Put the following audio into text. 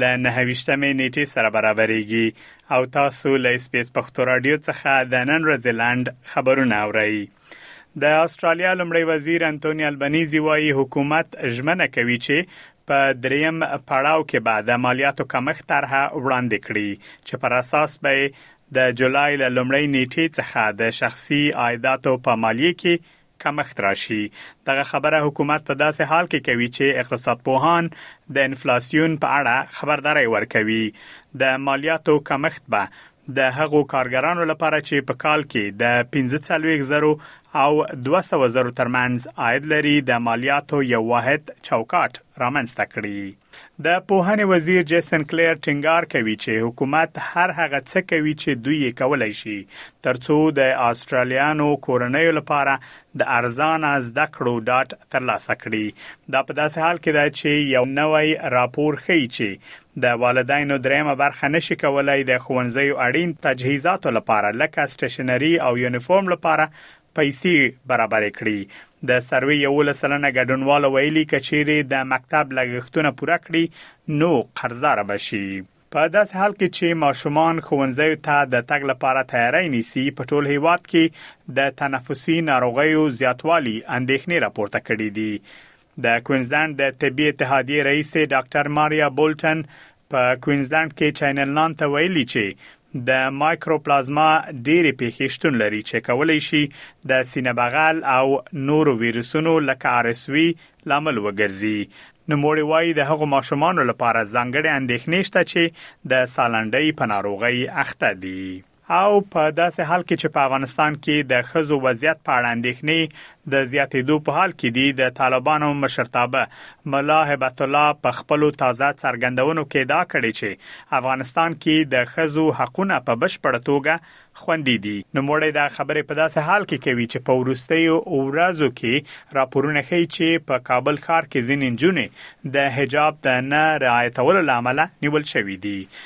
له نهه ویشت مې نېټې سره برابرېږي او تاسو له اسپېس پښتو راډیو څخه د نن ورځې لنډ خبرونه اورئ. د استرالیا لومړی وزیر انتوني البنیزي وایي حکومت ژمنه کوي چې په دریم پړاو کې به د مالیاتو کمښت طرحه وړاندې کړي چې پر اساس به د جولای له لومړۍ نیټې څخه د شخصي عایداتو په مالیې کې کمښت راشي دغه خبره حکومت په داسې حال کې کوي چې اقتصاد پوهان د انفلاسیون په اړه خبرداری ورکوي د مالیاتو کمښت به د هغو کارګرانو لپاره چې په کال کې د 150 زرو او 200 زرو ترمنځ عاید لري د مالیاتو یو واحد چوکاټ رامنځته کړي د پوهنې وزیر جیسن کلیر ټینګار کوي چې حکومت هر هغه څه کوي چې دوی یې کولای شي ترڅو د آسترالیانو کورنیو لپاره د ارزانه زده کړو ډاټ ترلاسه کړي دا په داسې حال کې ده چې یو نوی راپور ښیي چې د والدینو دریمه برخه نشي کولای د ښوونځیو اړین تجهیزاتو لپاره لکه سټیشنري او یونیفورم لپاره پیسې برابرې کړي. د سروې یوولس سلنه ګډونوالو ویلي که چیرې د مکتب لګښتونه پوره کړي نو قرضداره به شي. په داسې حال کې چې ماشومان ښوونځیو ته د تګ لپاره تیاری نیسي، په ټول هېواد کې د تنفسي ناروغیو زیاتوالي اندېښنې راپورته کړې دي. د کوینزلنډ د طبي اتحادیې رئیسې ډاکټر ماریا بولټن په کوینزلنډ کې چینل نان ته ویلي چې د مایکروپلازما ډېرې پېښې شتون لري چې کولی شي د سینه بغل او نورو ویروسونو لکه آر اس وي لامل وګرځي. نوموړې وایي د هغو ماشومانو لپاره ځانګړې اندېښنې شته چې د سالنډۍ په ناروغۍ اخته دي. او په داسې حال کې چې په افغانستان کې د ښځو وضعیت په اړه اندېښنې د زیاتېدو په حال کې دي، د طالبانو مشرتابه ملا هبت الله په خپلو تازه څرګندونو کې ادعا کړې چې افغانستان کې د ښځو حقونه په بشپړه توګه خوندي دي. نوموړی دا خبرې په داسې حال کې کوي چې په وروستیو ورځو کې راپورونه ښيي چې په کابل ښار کې ځینې نجونې د حجاب د نه رعایتولو له امله نیول شوې دي.